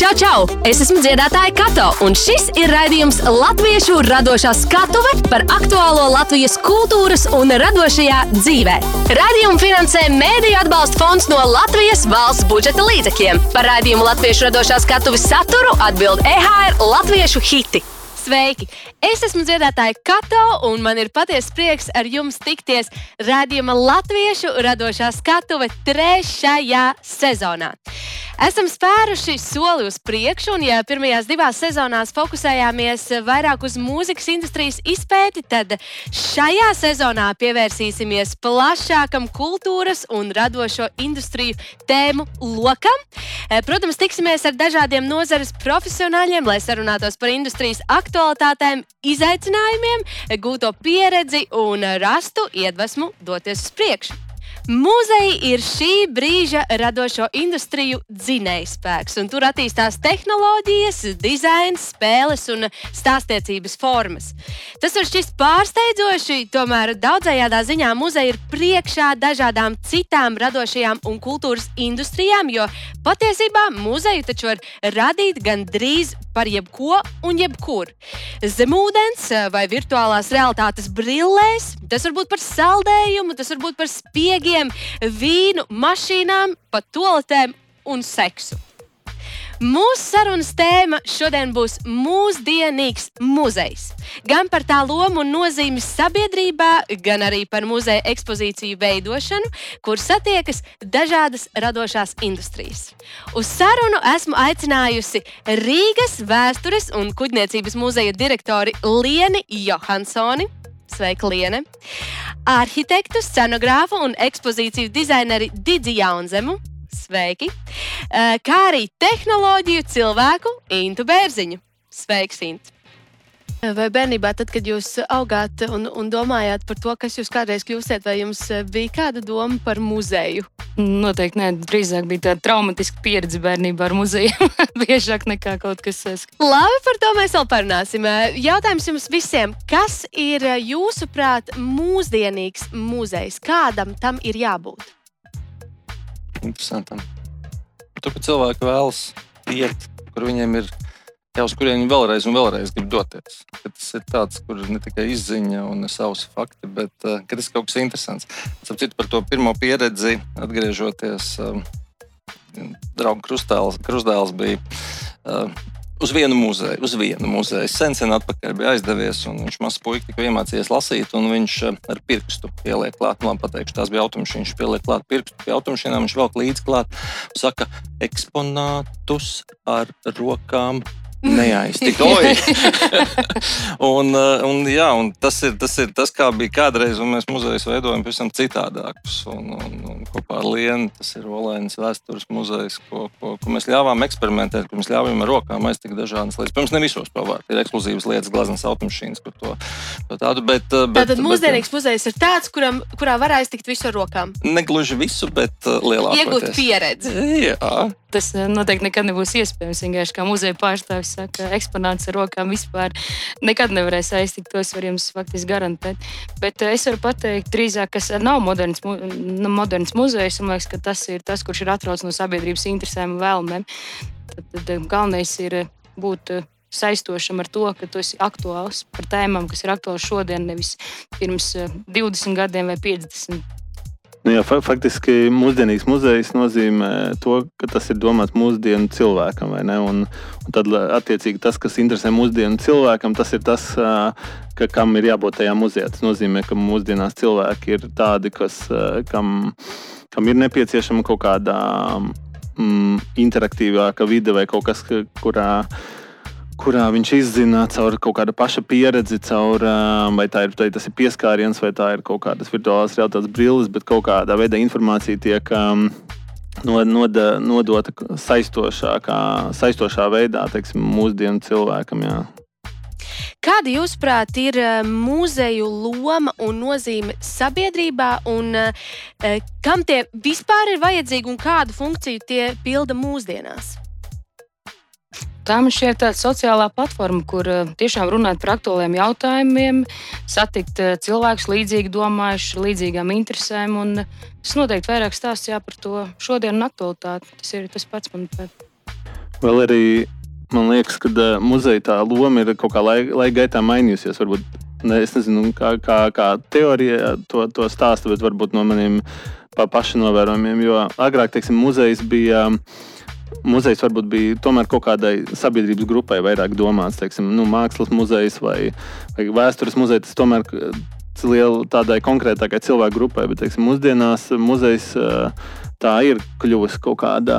Čau, čau! Es esmu dziedātāja Kato, un šis ir raidījums Latviešu radošā skatuve par aktuālo Latvijas kultūras un radošajā dzīvē. Raidījumu finansē Mēdīļu atbalsta fonds no Latvijas valsts budžeta līdzekļiem. Par raidījumu Latviešu radošā skatuves saturu atbild EHR Latviešu hiti. Sveiki! Es esmu dziedātāja Kato, un man ir patiesa prieks ar jums tikties rādījuma Latviešu radošā skatuve trešajā sezonā. Esam spēruši soli uz priekšu, un ja pirmajās divās sezonās fokusējāmies vairāk uz mūzikas industrijas izpēti, tad šajā sezonā pievērsīsimies plašākam kultūras un radošo industriju tēmu lokam. Protams, tiksimies ar dažādiem nozares profesionāļiem, lai sarunātos par industrijas aktualitātēm, izaicinājumiem, gūto pieredzi un rastu iedvesmu doties uz priekšu. Mūzeja ir šī brīža radošo industriju dzinējspēks, un tur attīstās tehnoloģijas, dizains, spēles un stāstniecības formas. Tas var šķist pārsteidzoši, tomēr daudzējādā ziņā muzeja ir priekšā dažādām citām radošajām un kultūras industrijām, jo patiesībā muzeju taču var radīt gan drīz par jebko un jebkur. Zemūdens vai virtuālās realitātes brillēs, tas var būt par saldējumu, tas var būt par spiegiem vīnu mašīnām, pat toaletēm un seksu. Mūsu sarunas tēma šodien būs mūsdienīgs muzejs. Gan par tā lomu un nozīmi sabiedrībā, gan arī par muzeja ekspozīciju veidošanu, kur satiekas dažādas radošās industrijas. Uz sarunu esmu aicinājusi Rīgas vēstures un kuģniecības muzeja direktori Lieni Johansoni. Sveika, Liene! Arhitektu, scenogrāfu un ekspozīciju dizaineri Digi Jaunzemu. Sveiki! Eh, kā arī tehnoloģiju cilvēku Intu Bērziņu. Sveiks, Int! Vai bērnībā, tad, kad jūs augāt un, un domājāt par to, kas jūs kādreiz kļūsiet, vai jums bija kāda doma par muzeju? Noteikti nē, drīzāk bija tāda traumatiska pieredze bērnībā ar muzeju. Biežāk nekā kaut kas cits. Labi, par to mēs vēl parunāsim. Jautājums jums visiem, kas ir jūsuprāt mūsdienīgs muzejs? Kādam tam ir jābūt? Interesantam. Tur, cilvēki vēlas iet, kur viņiem ir jau uz kurieni vēlreiz un vēlreiz grib doties. Ka tas ir tāds, kur ne tikai izziņa un savs fakti, bet uh, tas ir kaut kas interesants. Sapratu par to pirmo pieredzi, atgriežoties. Uh, Draugs krustēls, krustēls bija uh, uz vienu muzeju, uz vienu muzeju. Sen, sen atpakaļ bija aizdevies, un viņš mazs puika tikko iemācījies lasīt, un viņš ar pirkstu pieliek klāt, nu, labi pateikšu, tās bija automašīnas, viņš pieliek klāt pirkstu pie automašīnām, viņš velk līdzi klāt, saka, eksponātus ar rokām neaiztikt. un, uh, un, jā, un tas, ir, tas ir tas, kā bija kādreiz, un mēs muzejus veidojam pavisam citādākus. Un, un, un kopā ar Lienu tas ir Olēnas vēstures muzejs, ko, ko, ko mēs ļāvām eksperimentēt, ko mēs ļāvām ar rokām aiztikt dažādas lietas. Protams, ne visos pavārt. Ir ekskluzīvas lietas, glazmas automašīnas, kur to, to tādu. Bet, uh, bet, Tātad mūsdienīgs muzejs ir tāds, kuram, kurā var aiztikt visu ar rokām. Negluži visu, bet uh, lielāko. Iegūt pieredzi. Jā. Tas noteikti nekad nebūs iespējams. Vienkārši kā muzeja pārstāvis saka, eksponāts ar rokām vispār nekad nevarēs aiztikt. To es varu jums faktiski garantēt. Bet eh, es varu pateikt, drīzāk, kas nav moderns, nu, moderns muzejs. Man liekas, ka tas ir tas, kurš ir atrauts no sabiedrības interesēm un vēlmēm. Tad, tad eh, galvenais ir eh, būt saistošam ar to, ka tu esi aktuāls par tēmām, kas ir aktuāls šodien, nevis pirms 20 gadiem vai 50. Nu, jā, faktiski mūsdienīgs muzejs nozīmē to, ka tas ir domāts mūsdienu cilvēkam. Un, un tad, attiecīgi, tas, kas interesē mūsdienu cilvēkam, tas ir tas, ka, kam ir jābūt tajā muzejā. Tas nozīmē, ka mūsdienās cilvēki ir tādi, kas, kam, kam ir nepieciešama kaut kāda mm, interaktīvāka vide vai kaut kas, kurā kurā viņš izzina caur kaut kādu paša pieredzi, caur, vai tā ir, tas ir pieskāriens, vai tā ir kaut kādas virtuālās realitātes brilles, bet kaut kādā veidā informācija tiek um, nodota saistošākā, saistošā veidā teiksim, mūsdienu cilvēkam. Jā. Kāda, jūsuprāt, ir muzeju loma un nozīme sabiedrībā, un kam tie vispār ir vajadzīgi un kādu funkciju tie pilda mūsdienās? Tā man šķiet tāda sociālā platforma, kur eh, tiešām runāt par aktuāliem jautājumiem, satikt eh, cilvēkus līdzīgi domājuši, līdzīgām interesēm. Un es noteikti vairāk stāstīju par to šodienu un aktualitāti. Tas ir tas pats, manuprāt. Vēl arī man liekas, ka uh, muzeja tā loma ir kaut kā laika, laika gaitā mainījusies. Varbūt, ne, es nezinu, kā, kā, kā teorija to, to stāsta, bet varbūt no maniem pa paša novērojumiem. Jo agrāk, teiksim, muzejs bija. Muzejs varbūt bija tomēr kaut kādai sabiedrības grupai vairāk domāts, teiksim, nu, mākslas muzejs vai, vai vēstures muzejs. Tas tomēr liela tādai konkrētākai cilvēku grupai, bet teiksim, mūsdienās muzejs tā ir kļuvusi kaut kāda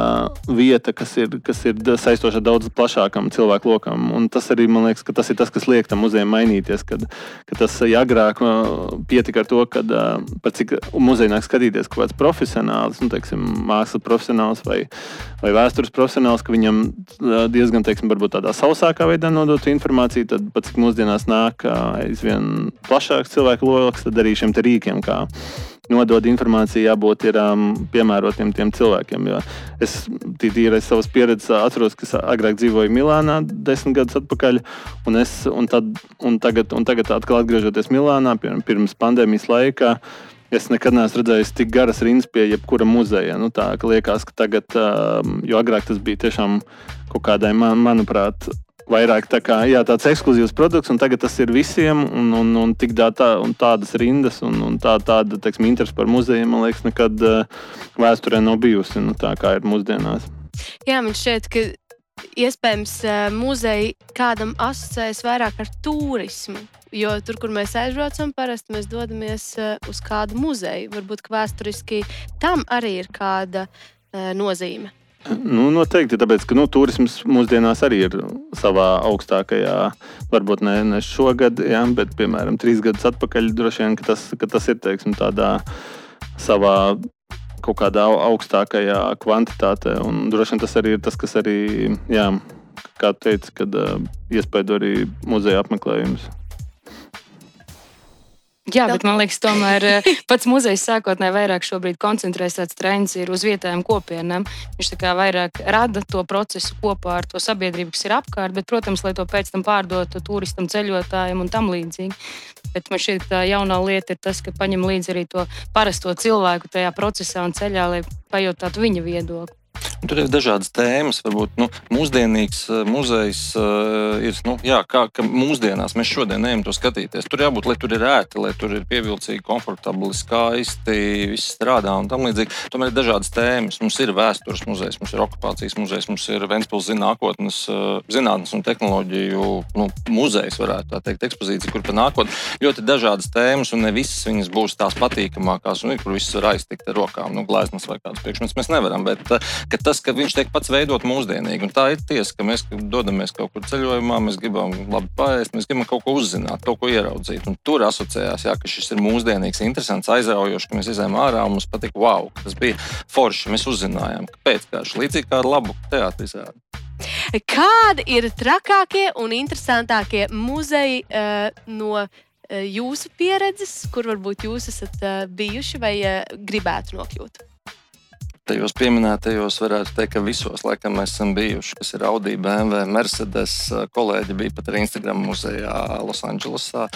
vieta, kas ir, kas ir saistoša daudz plašākam cilvēku lokam. Un tas arī man liekas, ka tas ir tas, kas liek tam muzejam mainīties. Kad, kad tas ja agrāk pietika ar to, ka par cik muzeja nāk skatīties kaut kāds profesionāls, nu, teiksim, mākslas profesionāls vai, vai vēstures profesionāls, ka viņam diezgan teiksim, tādā sausākā veidā nodot informāciju, tad pat cik mūsdienās nāk aizvien plašāks cilvēku lokus, tad arī šiem rīkiem. Kā, nodod informāciju, jābūt ir, um, piemērotiem tiem cilvēkiem. Jo es tīri aiz savas pieredzes atceros, ka agrāk dzīvoju Milānā desmit gadus atpakaļ, un, es, un, tad, un, tagad, un tagad atkal atgriežoties Milānā pirms pandēmijas laikā. Es nekad neesmu redzējis tik garas rindas pie jebkura muzeja. Nu, tā liekas, ka tagad, um, jo agrāk tas bija tiešām kaut kādai, man, manuprāt, vairāk tā kā, jā, tāds ekskluzīvs produkts, un tagad tas ir visiem, un, un, un tā, un tādas rindas, un, un tā, tāda teiksim, interese par muzejiem, man liekas, nekad uh, vēsturē nav bijusi nu, tā, kā ir mūsdienās. Jā, man šķiet, ka iespējams uh, muzeji kādam asociējas vairāk ar turismu. Jo tur, kur mēs aizbraucam, parasti mēs dodamies uh, uz kādu muzeju. Varbūt vēsturiski tam arī ir kāda nozīme. Nu, noteikti, tāpēc, ka nu, turisms mūsdienās arī ir savā augstākajā, varbūt ne, ne šogad, jā, bet, piemēram, trīs gadus atpakaļ, droši vien, ka tas, ka tas ir teiksim, tādā savā kaut kādā augstākajā kvantitātē. Droši vien tas arī ir tas, kas arī, jā, kā teica, kad uh, iespēja arī muzeja apmeklējums. Jā, bet man liekas, tomēr eh, pats muzejs sākotnēji vairāk šobrīd koncentrēs tāds trends uz vietējām kopienām. Viņš vairāk rada to procesu kopā ar to sabiedrību, kas ir apkārt, bet, protams, lai to pēc tam pārdotu turistam, ceļotājiem un tam līdzīgi. Bet man šķiet, ka tā jaunā lieta ir tas, ka paņem līdzi arī to parasto cilvēku tajā procesā un ceļā, lai pajautātu viņa viedokli. Tur ir dažādas tēmas. Varbūt nu, mūsdienīgs eh, muzejs uh, ir. Nu, jā, kā mūsdienās mēs šodien ejam to skatīties. Tur jābūt, lai tur ir ērti, lai tur ir pievilcīgi, komfortabli, skaisti, viss strādā un tam līdzīgi. Tomēr ir dažādas tēmas. Mums ir vēstures muzejs, mums ir okupācijas muzejs, mums ir Ventspils zinātnes, uh, zinātnes un tehnoloģiju nu, muzejs, varētu tā teikt, ekspozīcija, kur pa nākotnē ļoti dažādas tēmas, un ne visas viņas būs tās patīkamākās, un kur viss var aiztikt ar rokām, nu, gleznas vai kādas priekšmetus mēs nevaram. Bet, uh, tas, ka viņš tiek pats veidot mūsdienīgi. Un tā ir tiesa, ka mēs dodamies kaut kur ceļojumā, mēs gribam labi paēst, mēs gribam kaut ko uzzināt, kaut ko ieraudzīt. Un tur asociējās, jā, ka šis ir mūsdienīgs, interesants, aizraujošs, ka mēs izējām ārā un mums patīk, wow, tas bija forši. Mēs uzzinājām, kāpēc tieši līdzīgi kā ar labu teātris. Kādi ir trakākie un interesantākie muzeji uh, no uh, jūsu pieredzes, kur varbūt jūs esat uh, bijuši vai uh, gribētu nokļūt? Tajos pieminētajos varētu teikt, ka visos laikam mēs esam bijuši, kas ir Audi, BMW, Mercedes. Kolēģi bija pat arī Instagram muzejā Losandželosā.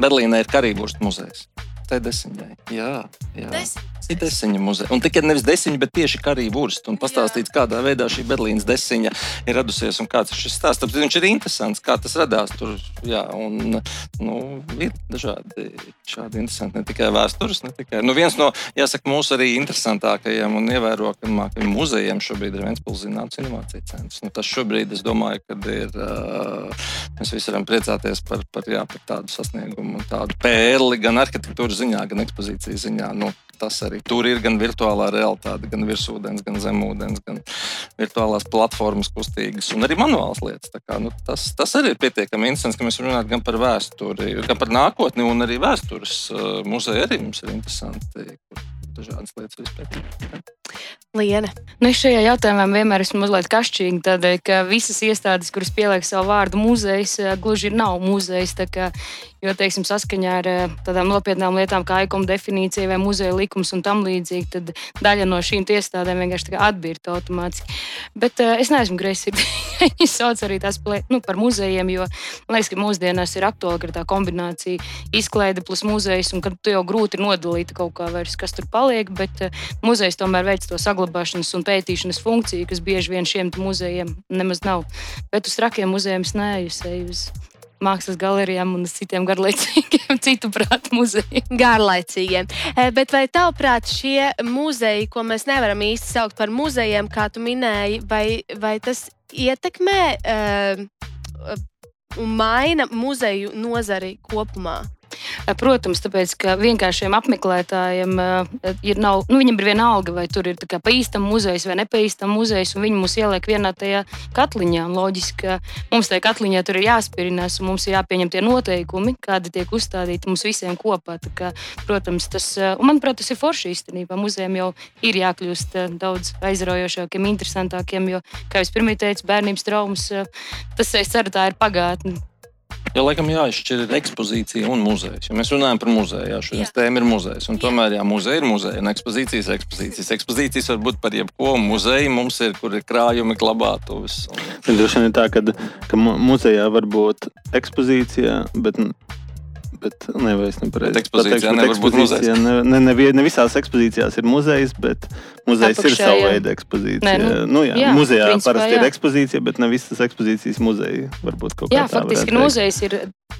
Berlīnē ir Karībūras muzejs. T10. Jā, jā. Desmit. Ir desiņa muzeja. Un tikai nevis desiņa, bet tieši karību urst. Un pastāstīts, kādā veidā šī Berlīnas desiņa ir radusies un kāds ir šis stāsts. Tāpēc viņš ir interesants, kā tas radās. Tur jā, un, nu, ir dažādi šādi interesanti. Ne tikai vēstures, ne tikai. Nu, viens no, jāsaka, mūsu arī interesantākajiem un ievērojamākajiem muzejiem šobrīd ir Ventspils Zinātnes inovācija centrs. Nu, tas šobrīd, es domāju, kad ir, uh, mēs visi varam priecāties par, par, jā, par tādu sasniegumu un tādu pērli gan arhitektūras ziņā, gan ekspozīcijas ziņā. Nu, tas arī tur ir gan virtuālā realitāte, gan virsūdens, gan zemūdens, gan virtuālās platformas kustīgas un arī manuāls lietas. Kā, nu, tas, tas arī ir pietiekami interesants, ka mēs runājam gan par vēsturi, gan par nākotni, un arī vēstures uh, muzeja arī mums ir interesanti. Dažādas lietas vispār. Liena. Nu, es šajā jautājumā vienmēr esmu mazliet kašķīga, tādēļ, ka visas iestādes, kuras pieliek savu vārdu muzejs, eh, gluži nav muzejs. Kā, jo, teiksim, saskaņā ar eh, tādām nopietnām lietām kā ikuma definīcija vai muzeja likums un tam līdzīgi, tad daļa no šīm iestādēm vienkārši atbīrta automātiski. Bet uh, es neesmu greizsirdīga. Viņi sauc arī tās nu, par muzejiem, jo man liekas, ka mūsdienās ir aktuāla tā kombinācija izklaide plus muzejs, un kad tu jau grūti nodalīt kaut kā vairs, kas tur paliek paliek, bet uh, muzejs tomēr veic to saglabāšanas un pētīšanas funkciju, kas bieži vien šiem muzejiem nemaz nav. Bet uz trakiem muzejiem es neeju uz mākslas galerijām un citiem garlaicīgiem, citu prātu muzejiem. Garlaicīgiem. E, bet vai tavuprāt, šie muzeji, ko mēs nevaram īsti saukt par muzejiem, kā tu minēji, vai, vai tas ietekmē uh, un maina muzeju nozari kopumā? Eh, protams, tāpēc, ka vienkāršiem apmeklētājiem uh, ir, nav, nu, viņam ir viena alga, vai tur ir pa īstam muzejs vai nepaīstam muzejs, un viņi mūs ieliek vienā tajā katliņā. Loģiski, ka mums tajā katliņā tur ir jāspērinās, un mums ir jāpieņem tie noteikumi, kādi tiek uzstādīti mums visiem kopā. Kā, protams, tas, uh, un manuprāt, tas ir forši īstenībā. Muzejiem jau ir jākļūst daudz aizraujošākiem, interesantākiem, jo, kā jau pirmie teicu, bērnības traumas, tas, es ceru, tā ir pagātne. Ja laikam jāizšķir ekspozīcija un muzejs. Ja mēs runājam par muzeju, jā, šodienas tēma ir muzejs. Un tomēr, jā, muzeja ir muzeja un ekspozīcijas ir ekspozīcijas. Ekspozīcijas var būt par jebko. Muzeja mums ir, kur ir krājumi, glabātuves. Un... Droši vien ir tā, ka, ka muzejā var būt ekspozīcija, bet bet ne, es nepareizi. Ekspozīcijā nevar būt muzejs. Ne, ne, ne, ne visās ekspozīcijās ir muzejs, bet muzejs Apakšā, ir sava veida ekspozīcija. Nē, nu, nu, jā, jā, muzejā principā, parasti jā. ir ekspozīcija, bet ne visas ekspozīcijas muzeja varbūt kaut kā. Jā, faktiski muzejs ir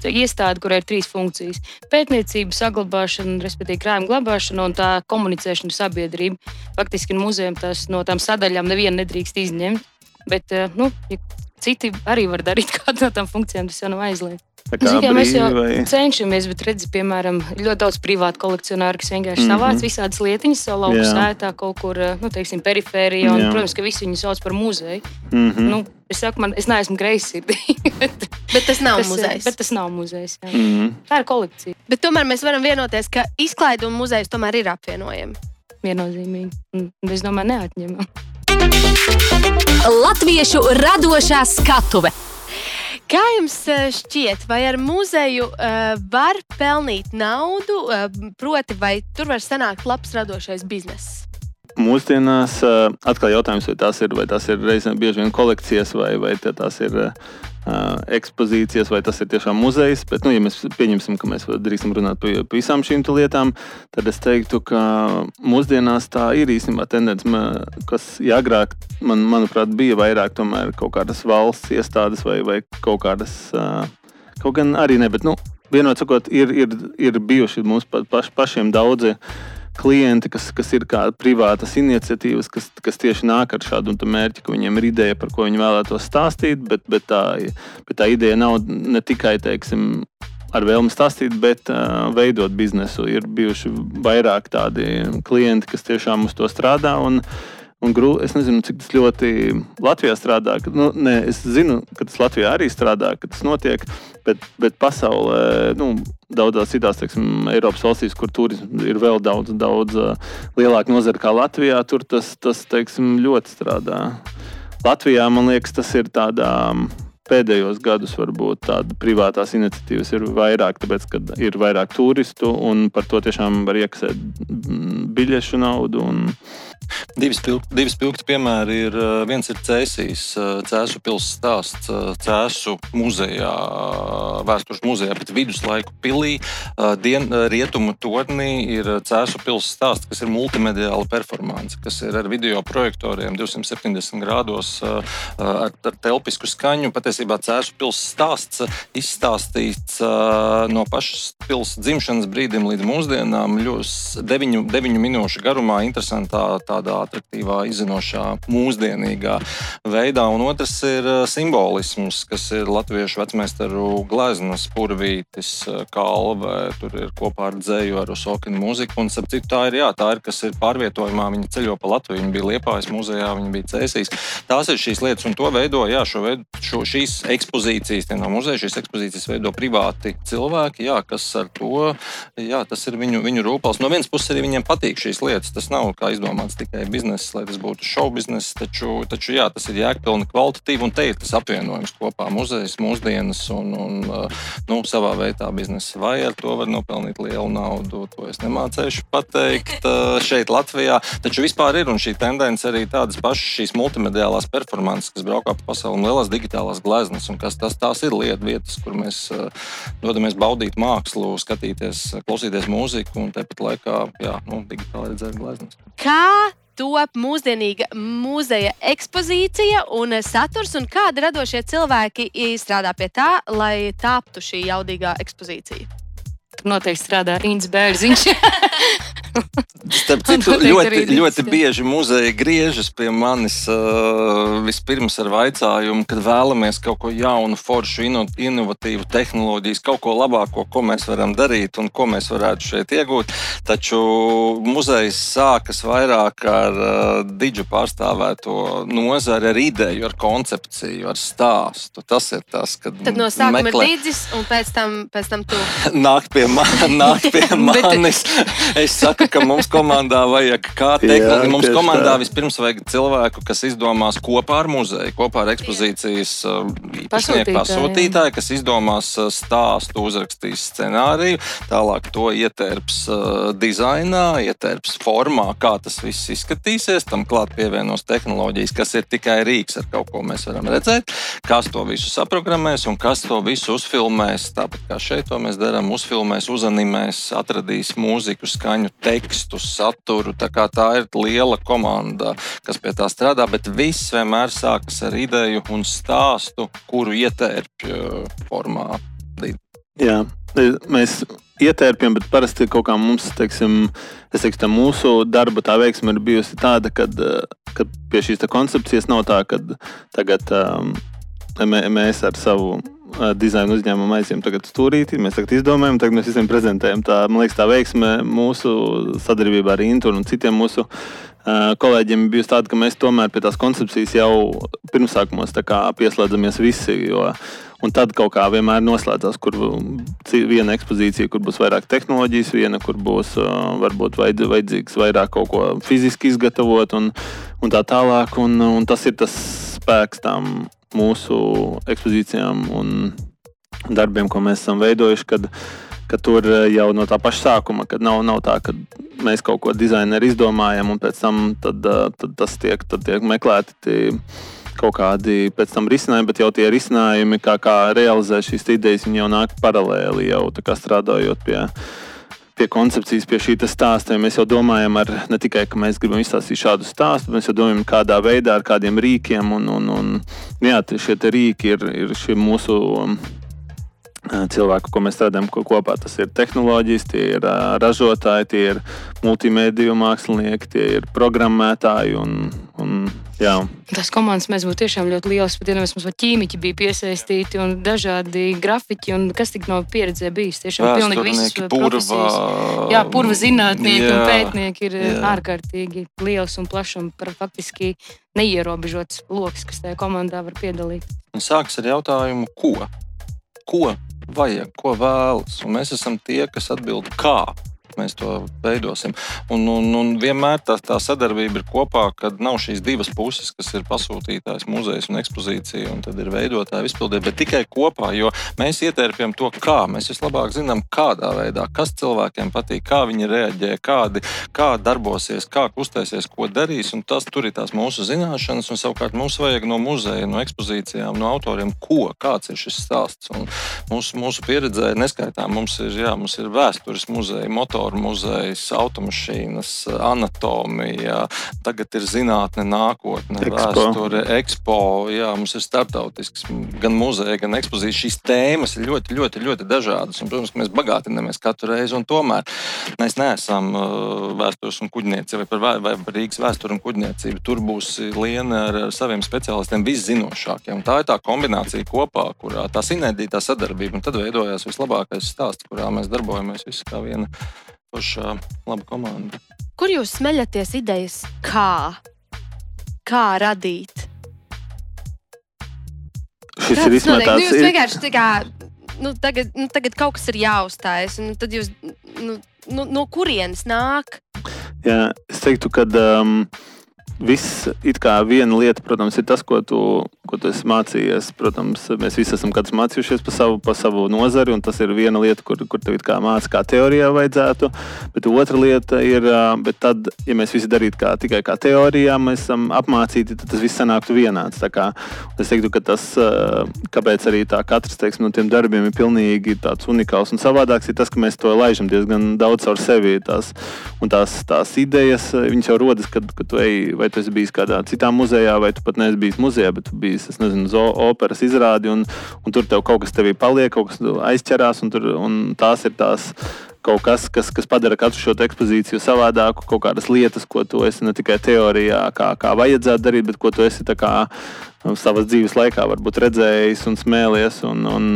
iestāde, kurai ir trīs funkcijas - pētniecība, saglabāšana, respektīvi krājuma glabāšana un tā komunicēšana ar sabiedrību. Faktiski muzejam tas no tām sadaļām nevienu nedrīkst izņemt. Bet, eh, nu, ja citi arī var darīt kādu no tām funkcijām, tas jau nav aizliegts. Zin, mēs jau vai... cenšamies, bet redzi, piemēram, ļoti daudz privātu kolekcionāru, kas vienkārši mm -hmm. savāc visādas lietiņas savā lauku sētā, kaut kur, nu, teiksim, perifērijā. Un, Jā. protams, ka visi viņu sauc par muzeju. Mm -hmm. nu, es saku, man, es neesmu greizsirdīga. bet, bet tas nav tas, muzejs. Bet tas nav muzejs. Mm -hmm. Tā ir kolekcija. Bet tomēr mēs varam vienoties, ka izklaide un muzejs tomēr ir apvienojami. Viennozīmīgi. Un, es domāju, neatņemam. Latviešu radošā skatuve. Kā jums eh, šķiet, vai ar muzeju uh, var pelnīt naudu, uh, proti, vai tur var sanākt labs radošais bizness? Mūsdienās uh, atkal jautājums, vai tās ir, vai tās ir reizēm bieži vien kolekcijas, vai, vai tās ir ekspozīcijas, vai tas ir tiešām muzejs. Bet, nu, ja mēs pieņemsim, ka mēs drīksim runāt par visām šīm lietām, tad es teiktu, ka mūsdienās tā ir īstenībā tendence, kas ja agrāk, man, manuprāt, bija vairāk kaut kādas valsts iestādes vai, vai kaut kādas, kaut gan arī ne, bet, nu, vienot sakot, ir, ir, ir bijuši mums paš, pašiem daudzi klienti, kas, kas ir kā privātas iniciatīvas, kas, kas tieši nāk ar šādu mērķi, ka viņiem ir ideja, par ko viņi vēlētos stāstīt, bet, bet, tā, bet tā ideja nav ne tikai teiksim, ar vēlmi stāstīt, bet uh, veidot biznesu. Ir bijuši vairāk tādi klienti, kas tiešām uz to strādā. Un, Un grū, es nezinu, cik tas ļoti Latvijā strādā. Ka, nu, ne, es zinu, ka tas Latvijā arī strādā, ka tas notiek, bet, bet pasaulē, nu, daudzās citās, teiksim, Eiropas valstīs, kur turisms ir vēl daudz, daudz lielāka nozara kā Latvijā, tur tas, tas teiksim, ļoti strādā. Latvijā man liekas, tas ir tādā. Pēdējos gados varbūt tādas privātās iniciatīvas ir vairāk, tāpēc, ka ir vairāk turistu un par to tiešām var iekasēt biļešu naudu. Un, Divi spilgti, divi spilgti piemēri ir. Eh, viens ir Cēsīs, eh, Cēsu pilsētas stāsts, eh, Cēsu muzejā, vēstures muzejā, bet viduslaiku pilī, dien, rietumu tornī ir Cēsu pilsētas stāsts, kas ir multimediāla performance, kas ir ar video projektoriem 270 grādos ar, ar telpisku skaņu. Patiesībā Cēsu pilsētas stāsts izstāstīts no pašas pilsētas dzimšanas brīdim līdz mūsdienām, ļoti deviņu, deviņu minūšu garumā, interesantā tādā attraktīvā, izzinošā, mūsdienīgā veidā. Un otrs ir eh, simbolisms, kas ir latviešu vecmeistaru gleznas, purvītis, eh, kalve. Tur ir kopā ar dzēju, ar Usokinu mūziku. Un, citu, tā ir, jā, tā ir, kas ir pārvietojumā. Viņi ceļo pa Latviju, viņi bija Liepājas muzejā, viņi bija Cēsīs. Tās ir šīs lietas, un to veido, jā, šo šo, šīs ekspozīcijas, tie nav muzeji, šīs ekspozīcijas veido privāti cilvēki, jā, kas ar to, jā, tas ir viņu, viņu rūpals. No vienas puses arī viņiem patīk šīs lietas. Tas nav kā izdomāts tikai biznesa, lai tas būtu šovu biznesa. Taču, taču jā, tas ir jēgpilni, kvalitatīvi un te ir tas apvienojums kopā - muzejs, mūsdienas un, un nu, savā veidā biznesa. Vai ar to var nopelnīt lielu naudu, to es nemācīšu pateikt šeit, Latvijā. Taču vispār ir šī tendence arī tādas pašas šīs multimediālās performances, kas braukā pa pasauli un lielās digitālās gleznas. Un kas tas, tās ir lietu vietas, kur mēs dodamies baudīt mākslu, skatīties, klausīties mūziku un tāpat laikā jā, nu, digitāli redzēt gleznas. Kā top mūsdienīga muzeja ekspozīcija un saturs, un kādi radošie cilvēki strādā pie tā, lai taptu šī jaudīgā ekspozīcija? Tur noteikti strādā Inns Bērziņš. Starp citu, ļoti, ļoti bieži muzeja griežas pie manis uh, vispirms ar jautājumu, kad vēlamies kaut ko jaunu, foršu, inovatīvu tehnoloģiju, kaut ko labāko, ko mēs varam darīt un ko mēs varētu šeit iegūt. Taču muzejs sākas vairāk ar uh, diģu pārstāvēto nozari, ar ideju, ar koncepciju, ar stāstu. Tas ir tas, kad. Tad no sākuma meklē... ir diģis, un pēc tam, pēc tam tu. nāk pie, man, nāk pie manis. es saku, ka mums komandā vajag kā tehniski. Mums komandā tā. vispirms vajag cilvēku, kas izdomās kopā ar muzeju, kopā ar ekspozīcijas uh, īpašnieku pasūtītāju, kas izdomās uh, stāstu, uzrakstīs scenāriju, tālāk to ietērps uh, dizainā, ietērps formā, kā tas viss izskatīsies. Tam klāt pievienos tehnoloģijas, kas ir tikai rīks, ar kaut ko mēs varam redzēt, kas to visu saprogrammēs un kas to visu uzfilmēs. Tāpat kā šeit to mēs darām, uzfilmēs, uzanimēs, atradīs mūziku, skaņu, tekstu, saturu. Tā, tā ir liela komanda, kas pie tā strādā, bet viss vienmēr sākas ar ideju un stāstu, kuru ietērpju uh, formā. Jā, mēs ietērpjam, bet parasti kaut kā mums, teiksim, teikšu, tā mūsu darba tā veiksme ir bijusi tāda, ka uh, pie šīs koncepcijas nav tā, ka tagad um, mēs ar savu dizaina uzņēmumu aizjām tagad stūrītī. Mēs tagad izdomājam, tagad mēs visiem prezentējam. Tā, man liekas, tā veiksme mūsu sadarbībā ar Intu un citiem mūsu uh, kolēģiem bijusi tāda, ka mēs tomēr pie tās koncepcijas jau pirmsākumos pieslēdzamies visi. Jo, Un tad kaut kā vienmēr noslēdzās, kur viena ekspozīcija, kur būs vairāk tehnoloģijas, viena, kur būs varbūt vajadzīgs vairāk kaut ko fiziski izgatavot un, un tā tālāk. Un, un tas ir tas spēks tam mūsu ekspozīcijām un darbiem, ko mēs esam veidojuši. Kad, kad tur jau no tā paša sākuma, kad nav, nav tā, ka mēs kaut ko dizaineri izdomājam, un pēc tam tad, tad tas tiek, tad tiek meklēti tie kaut kādi pēc tam risinājumi, bet jau tie risinājumi, kā, kā realizēt šīs idejas, jau nāk paralēli jau strādājot pie pie koncepcijas, pie šī stāsta. Mēs jau domājam, ar, ne tikai ka mēs gribam izstāstīt šādu stāstu, bet mēs jau domājam, kādā veidā, ar kādiem rīkiem. Un, un, un, jā, šie rīki ir, ir mūsu um, cilvēku, ko mēs strādājam kopā. Tas ir tehnoloģijas, tie ir ražotāji, tie ir multimediju mākslinieki, tie ir programmētāji un Jā. Tās komandas mēs būtu tiešām ļoti lielas. Pat ja mums ķīmiķi bija piesaistīti un dažādi grafiķi, un kas tik no pieredzē bijis. Tiešām pilnīgi visas purva, jā, purva zinātnieki jā, un pētnieki ir jā. ārkārtīgi liels un plašs un faktiski neierobežots lokus, kas tajā komandā var piedalīt. Sāks ar jautājumu, ko? Ko vajag, ko vēlas? Un mēs esam tie, kas atbild, kā mēs to veidosim. Un, un, un vienmēr tā, tā sadarbība ir kopā, kad nav šīs divas puses, kas ir pasūtītājs, muzejs un ekspozīcija, un tad ir veidotāji, izpildītāji, bet tikai kopā, jo mēs ietērpjam to, kā mēs vislabāk zinām, kādā veidā, kas cilvēkiem patīk, kā viņi reaģē, kādi, kā darbosies, kā kustēsies, ko darīs. Tas tur ir tās mūsu zināšanas, un savukārt mums vajag no muzeja, no ekspozīcijām, no autoriem, ko, kāds ir šis stāsts. Un mūsu, mūsu pieredzē neskaitām, mums ir, jā, mums ir vēstures muzeja, moto motoru muzejs, automašīnas, anatomija, tagad ir zinātne, nākotne, Expo. vēsture, ekspo. Jā, mums ir starptautisks gan muzeja, gan ekspozīcija. Šīs tēmas ir ļoti, ļoti, ļoti dažādas. Un, protams, mēs bagātinamies katru reizi, un tomēr mēs neesam uh, vēstures un kuģniecība vai vai Rīgas vēsturi un kuģniecību. Tur būs Liena ar, ar saviem speciālistiem viszinošākiem. Tā ir tā kombinācija kopā, kurā tā sinerģija, tā sadarbība, un tad veidojās vislabākais stāsts, kurā mēs darbojamies visi kā viena forša, laba komanda. Kur jūs smeļaties idejas, kā, kā radīt? Šis Kāds ir izmetāts. Nu, jūs vienkārši tā kā, nu, tagad, nu, tagad kaut kas ir jāuzstājas, un tad jūs, nu, nu, no kurienes nāk? Jā, es teiktu, ka um, viss it kā viena lieta, protams, ir tas, ko tu, ko tu esi mācījies. Protams, mēs visi esam mācījušies par savu, pa savu nozari, un tas ir viena lieta, kur, kur tev kā mācīt, kā teorijā vajadzētu. Bet otra lieta ir, tad, ja mēs visi darītu kā, tikai kā teorijā, mēs esam apmācīti, tad tas viss sanāktu vienāds. Kā, es teiktu, ka tas, kāpēc arī tā katrs teiksim, no tiem darbiem ir pilnīgi unikāls un savādāks, ir tas, ka mēs to laižam diezgan daudz caur sevi. Tās, un tās, tās idejas, viņas jau rodas, kad, kad tu ej vai tu esi bijis kādā citā muzejā, vai tu pat neesi bijis muzejā, bet tu biji nezinu, operas izrādi, un, un tur tev kaut kas tevī paliek, kaut kas aizķerās, un, tur, un tās ir tās kaut kas, kas, kas padara katru šo ekspozīciju savādāku, kaut kādas lietas, ko tu esi ne tikai teorijā, kā, kā vajadzētu darīt, bet ko tu esi kā, um, savas dzīves laikā redzējis un smēlies. Un, un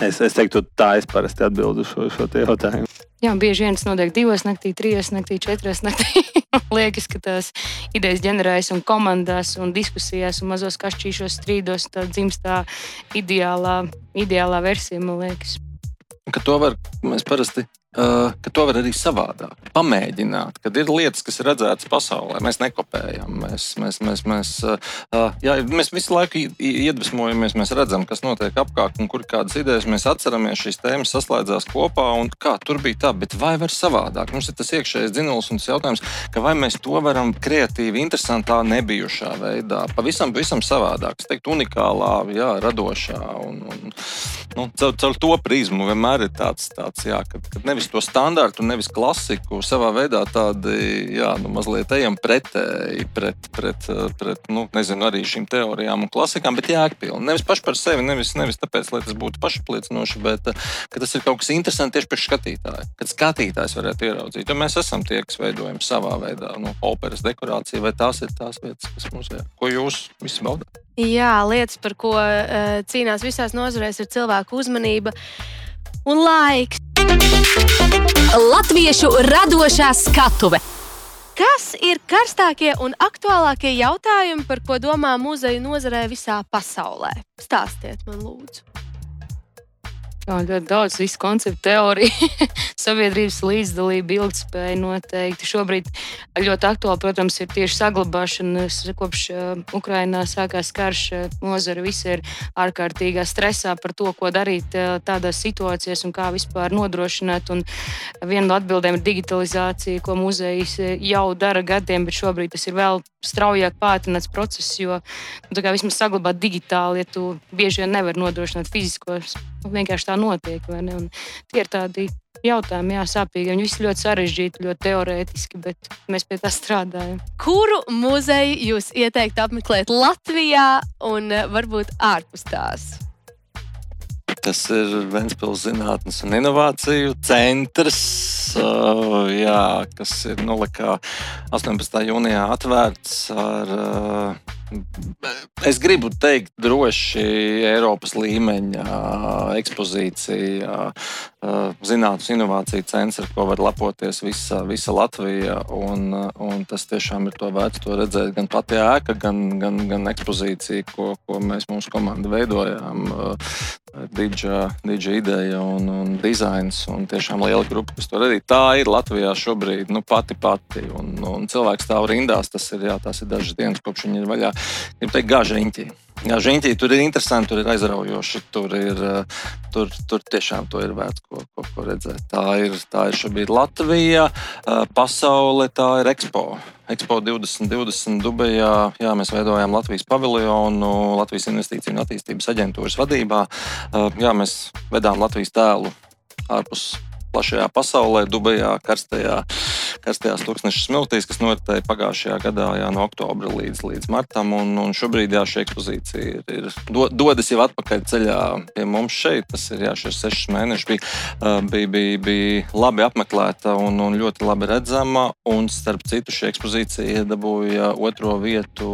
es, es teiktu, tā es parasti atbildu šo, šo jautājumu. Jā, bieži vien tas notiek divos naktī, trijos naktī, četros naktī. Liekas, ka tās idejas ģenerējas un komandās, un diskusijās, un mazos kašķīšos strīdos. Dzimst tā ideālā, ideālā versija, man liekas. Ka to var mēs parasti ka to var arī savādāk pamēģināt. Kad ir lietas, kas ir redzētas pasaulē, mēs nekopējam. Mēs, mēs, mēs, mēs, uh, jā, mēs visu laiku iedvesmojamies, mēs redzam, kas notiek apkārt un kur kādas idejas. Mēs atceramies, šīs tēmas saslēdzās kopā un kā tur bija tā, bet vai var savādāk? Mums ir tas iekšējais dzinulis un tas jautājums, vai mēs to varam kreatīvi, interesantā, nebijušā veidā, pavisam, pavisam savādāk, es teiktu, unikālā, jā, radošā. Un, un, nu, caur, caur to prizmu vienmēr ir tāds, tāds jā, kad, kad nevis nevis to standārtu, nevis klasiku. Savā veidā tādi jā, nu, mazliet ejam pretēji pret, pret, pret nu, nezinu, arī šīm teorijām un klasikām, bet jēgpilni. Nevis paši par sevi, nevis, nevis tāpēc, lai tas būtu pašapliecinoši, bet tas ir kaut kas interesants tieši priekš skatītāja. Kad skatītājs varētu ieraudzīt, jo mēs esam tie, kas veidojam savā veidā nu, operas dekorāciju, vai tās ir tās vietas, kas mums ir. Ko jūs visi baudat? Jā, lietas, par ko uh, cīnās visās nozarēs, ir cilvēku uzmanība un laiks. Latviešu radošā skatuve. Kas ir karstākie un aktuālākie jautājumi, par ko domā muzeja nozarē visā pasaulē? Stāstiet man, lūdzu. Jā, ļoti daudz visu konceptu teoriju, sabiedrības līdzdalība, ilgspēja noteikti. Šobrīd ļoti aktuāli, protams, ir tieši saglabāšana. Kopš uh, Ukrainā sākās karš, nozara visi ir ārkārtīgā stresā par to, ko darīt uh, tādās situācijās un kā vispār nodrošināt. Un viena no atbildēm ir digitalizācija, ko muzejs jau dara gadiem, bet šobrīd tas ir vēl straujāk pātrināts process, jo nu, vismaz saglabāt digitāli, ja tu bieži vien nevari nodrošināt fiziskos, vienkārši tā notiek. Tie ir tādi jautājumi, jā, sāpīgi. Viņi visi ļoti sarežģīti, ļoti teorētiski, bet mēs pie tā strādājam. Kuru muzeju jūs ieteiktu apmeklēt Latvijā un eh, varbūt ārpus tās? Tas ir Vēncpils zinātnes un inovāciju centrs, uh, jā, kas ir nu, 18. jūnijā atvērts ar uh, Es gribu teikt, droši Eiropas līmeņa ekspozīcija, zinātnīs, inovāciju centrs, ar ko var lepoties visa, visa Latvija. Un, un tas tiešām ir to vērts to redzēt. Gan pati ēka, gan, gan, gan ekspozīcija, ko, ko mēs mūsu komanda veidojām. Dīdža ideja un, un dizains, un tiešām liela grupa, kas to radīja. Tā ir Latvijā šobrīd nu, pati pati. Un, un cilvēks stāv rindās, tas ir, jā, tas ir dažas dienas, kopš viņi ir vaļā gribu teikt, gāžiņķi. Jā, žiņķī, tur ir interesanti, tur ir aizraujoši. Tur, ir, eh, tur, tur tiešām to ir vērts ko, ko, ko redzēt. Tā ir, tā ir šobrīd Latvija, eh, pasaule, tā ir Expo. Expo 2020 Dubajā. Jā, mēs veidojām Latvijas paviljonu Latvijas Investīciju un attīstības aģentūras vadībā. Eh, jā, mēs vedām Latvijas tēlu ārpus plašajā pasaulē, Dubajā, karstajā karstajās tūkstošu smiltīs, kas noritēja pagājušajā gadā, jā, no oktobra līdz, līdz martam. Un, un šobrīd jā, šī ekspozīcija ir, ir do, dodas jau atpakaļ ceļā pie mums šeit. Tas ir jā, šie seši mēneši bija, bija, bija, bija labi apmeklēta un, un ļoti labi redzama. Un starp citu, šī ekspozīcija iedabūja otro vietu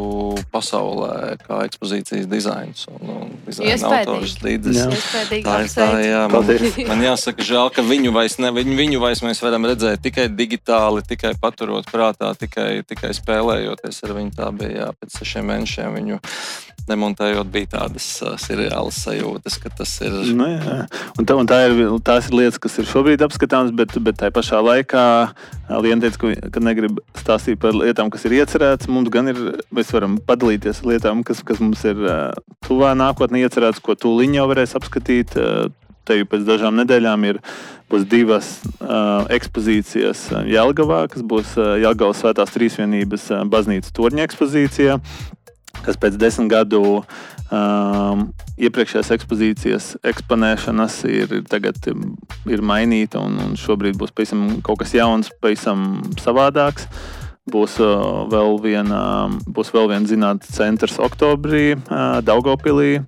pasaulē kā ekspozīcijas dizains un, un dizaina autors līdzes. Tā ir tā, jā, man, man jāsaka, žēl, ka viņu vairs, ne, viņu, viņu vairs mēs varam redzēt tikai digitāli tikai paturot prātā, tikai, tikai spēlējoties ar viņu. Tā bija jā, pēc sešiem mēnešiem viņu nemontējot, bija tādas uh, seriālas sajūtas, ka tas ir. Nu, jā. un tā, un tā ir, tās ir lietas, kas ir šobrīd apskatāmas, bet, bet tajā pašā laikā Liena teica, ka, ka negrib stāstīt par lietām, kas ir iecerētas. Mums gan ir, mēs varam padalīties ar lietām, kas, kas mums ir uh, tuvā nākotnē iecerētas, ko tūlīt jau varēs apskatīt. Uh, te jau pēc dažām nedēļām ir būs divas uh, ekspozīcijas Jālgavā, kas būs uh, Jālgavas svētās trīsvienības uh, baznīcas torņa ekspozīcija, kas pēc desmit gadu um, iepriekšējās ekspozīcijas eksponēšanas ir, tagad ir mainīta un, un šobrīd būs pavisam kaut kas jauns, pavisam savādāks. Būs uh, vēl viena, būs vēl viena zinātnē centrs oktobrī, uh, Daugopilī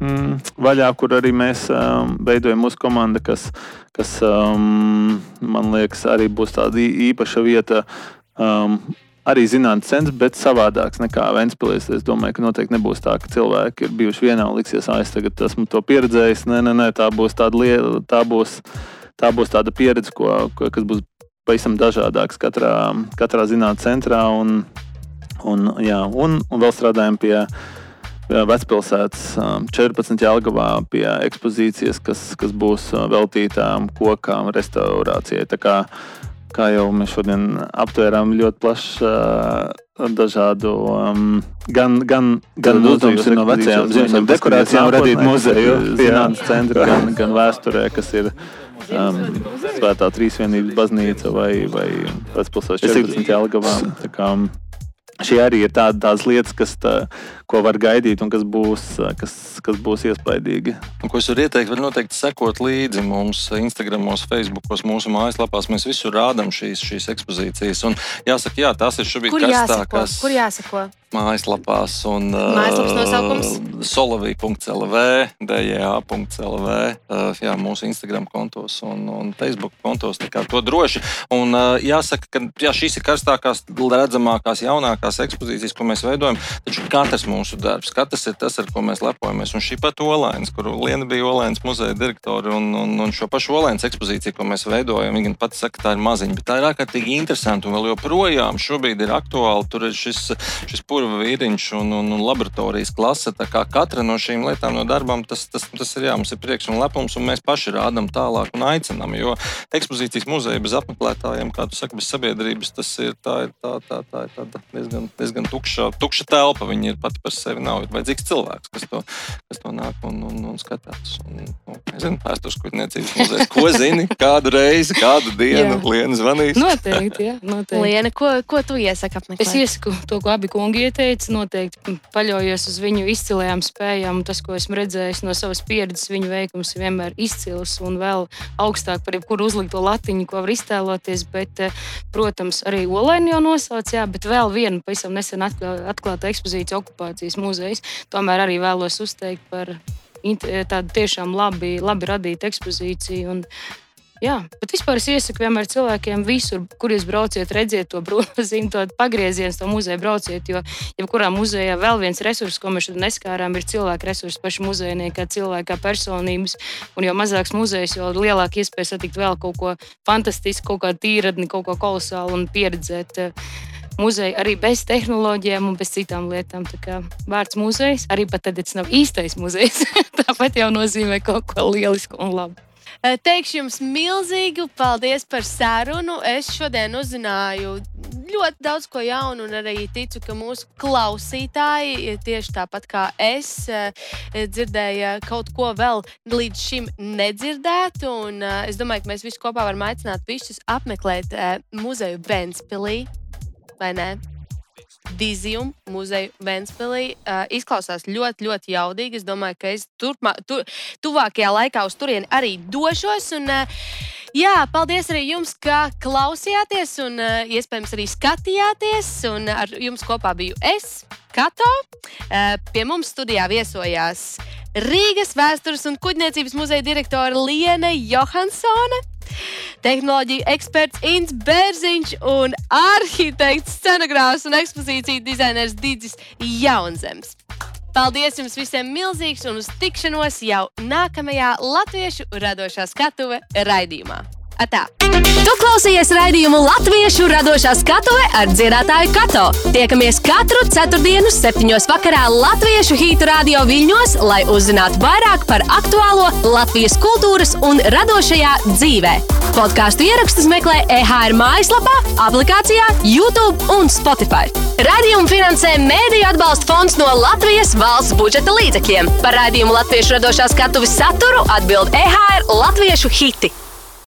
mm, vaļā, kur arī mēs um, veidojam mūsu komandu, kas, kas um, man liekas, arī būs tāda īpaša vieta. Um, Arī zinātnīs centrs, bet savādāks nekā Vēnspilsē. Es domāju, ka noteikti nebūs tā, ka cilvēki ir bijuši vienā un liksies, ah, es tagad esmu to pieredzējis. Nē, nē, nē tā būs tāda lieta, tā būs, tā būs tāda pieredze, ko, ko, kas būs pavisam dažādāks katrā, katrā zinātnē centrā. Un, un, jā, un, un vēl strādājam pie Vecpilsētas 14. Jālgavā pie ekspozīcijas, kas, kas būs veltītām kokām restaurācijai. Tā kā, kā jau mēs šodien aptvērām ļoti plašu dažādu um, gan, gan, gan uzdevums no vecajām zīmēm, dekorācijām radīt muzeju, zinātnes centru, gan, gan vēsturē, kas ir um, Svētā Trīsvienības baznīca vai, vai Vecpilsētas 14. Jālgavā. Šie arī ir tādi, tādas lietas, kas, tā, ko var gaidīt un kas būs, kas, kas būs iespaidīgi. Un, ko es varu ieteikt, var noteikti sekot līdzi mums Instagram, Facebook, mūsu mājaslapās. Mēs visur rādām šīs, šīs ekspozīcijas. Un jāsaka, jā, tās ir šobrīd Kur karstākās. jāsako? Kur jāsako? Mājaslapās, un Mājaslapas nosaukums? uh, solavī.clv, dja.clv, uh, jā, mūsu Instagram kontos un, un Facebook kontos. To droši. Un uh, jāsaka, ka jā, šīs ir karstākās, redzamākās, jaunākās ekspozīcijas, ko mēs veidojam. Taču katrs mūsu darbs, katrs ir tas, ar ko mēs lepojamies. Un šī pat Olēns, kur Liena bija Olēns muzeja direktori, un, un, un šo pašu Olēns ekspozīciju, ko mēs veidojam, viņa pati saka, tā ir maziņa, bet tā ir ārkārtīgi interesanti un vēl joprojām šobrīd ir aktuāli. Tur ir šis, šis purva vīriņš un, un, un laboratorijas klase. Katra no šīm lietām, no darbām, tas, tas, tas ir jā, mums ir prieks un lepums, un mēs paši rādām tālāk un aicinām. Jo ekspozīcijas muzeja bez apmeklētājiem, kā tu saki, bez sabiedrības, tas ir, tā, ir, tā, tā, tā ir tāda diezgan, diezgan tukša, tukša telpa. Viņa ir pati par sevi. Nav vajadzīgs cilvēks, kas to, kas to nāk un, un, un skatās. Un, nu, nezinu, vēstures kuģniecības muzejs. Ko zini? Kādu reizi, kādu dienu Lienu zvanīs? Noteikti, jā, noteikti. Liena, ko, ko tu iesaki apmeklēt? Es iesaku to, ko abi kungi ieteica. Noteikti paļaujos uz viņu izcilajām spējām. Tas, ko esmu redzējis no savas pieredzes, viņu veikums vienmēr izcils un vēl augstāk par jebkuru uzlikto latiņu, ko var iztēloties. Bet, eh, protams, arī Olaini jau nosauc, jā, bet vēl viena pavisam nesen atklā- atklāta ekspozīcija okupācijas muzejs. Tomēr arī vēlos uzteikt par tādu tiešām labi, labi radītu ekspozīciju. Un, Jā, bet vispār es iesaku vienmēr cilvēkiem, visur, kur jūs brauciet, redziet to brozīm, to pagriezienu, to muzeju brauciet. Jo, jebkurā muzejā vēl viens resurs, ko mēs šodien neskārām, ir cilvēka resursi, paši muzejnieki, kā cilvēka kā personības. Un jo mazāks muzejs, jo lielāka iespēja satikt vēl kaut ko fantastisku, kaut kādu tīradni, kaut ko kolosālu un pieredzēt. eh, Muzeja arī bez tehnoloģijām un bez citām lietām. Tā kā vārds muzejs arī pat tad, ja tas nav īstais muzejs, tāpat jau nozīmē kaut ko lielisku un labu. Eh, Teikšu jums milzīgu paldies par sarunu. Es šodien uzzināju ļoti daudz ko jaunu, un arī ticu, ka mūsu klausītāji tieši tāpat kā es eh, dzirdēja kaut ko vēl līdz šim nedzirdētu. Un, eh, es domāju, ka mēs visi kopā varam aicināt visus apmeklēt eh, muzeju Ventspilī. Vai ne? Dizium muzeju Ventspīlī. Uh, izklausās ļoti, ļoti jaudīgi. Es domāju, ka es turpmā, tu, tuvākajā laikā uz turieni arī došos. Un, uh, jā, paldies arī jums, ka klausījāties un uh, iespējams arī skatījāties. Un ar jums kopā biju es, Kato. Uh, pie mums studijā viesojās Rīgas vēstures un kuģniecības muzeja direktore Liene Johansone. Tehnoloģiju eksperts Inns Bērziņš un arhitekts, scenogrāfs un ekspozīciju dizainers Digis Jaunzems. Paldies jums visiem milzīgs un uz tikšanos jau nākamajā Latviešu radošā skatuve raidījumā. Atā! Tu klausījies raidījumu Latviešu radošā skatuve ar dziedātāju Kato. Tiekamies katru ceturtdienu, septiņos vakarā Latviešu hītu radio viļņos, lai uzzinātu vairāk par aktuālo Latvijas kultūras un radošajā dzīvē. Podkāstu ierakstus meklē EHR mājaslapā, aplikācijā, YouTube un Spotify. Radījumu finansē Mēdīļu atbalsta fonds no Latvijas valsts budžeta līdzekļiem. Par raidījumu Latviešu radošā skatuves saturu atbild EHR Latviešu hiti.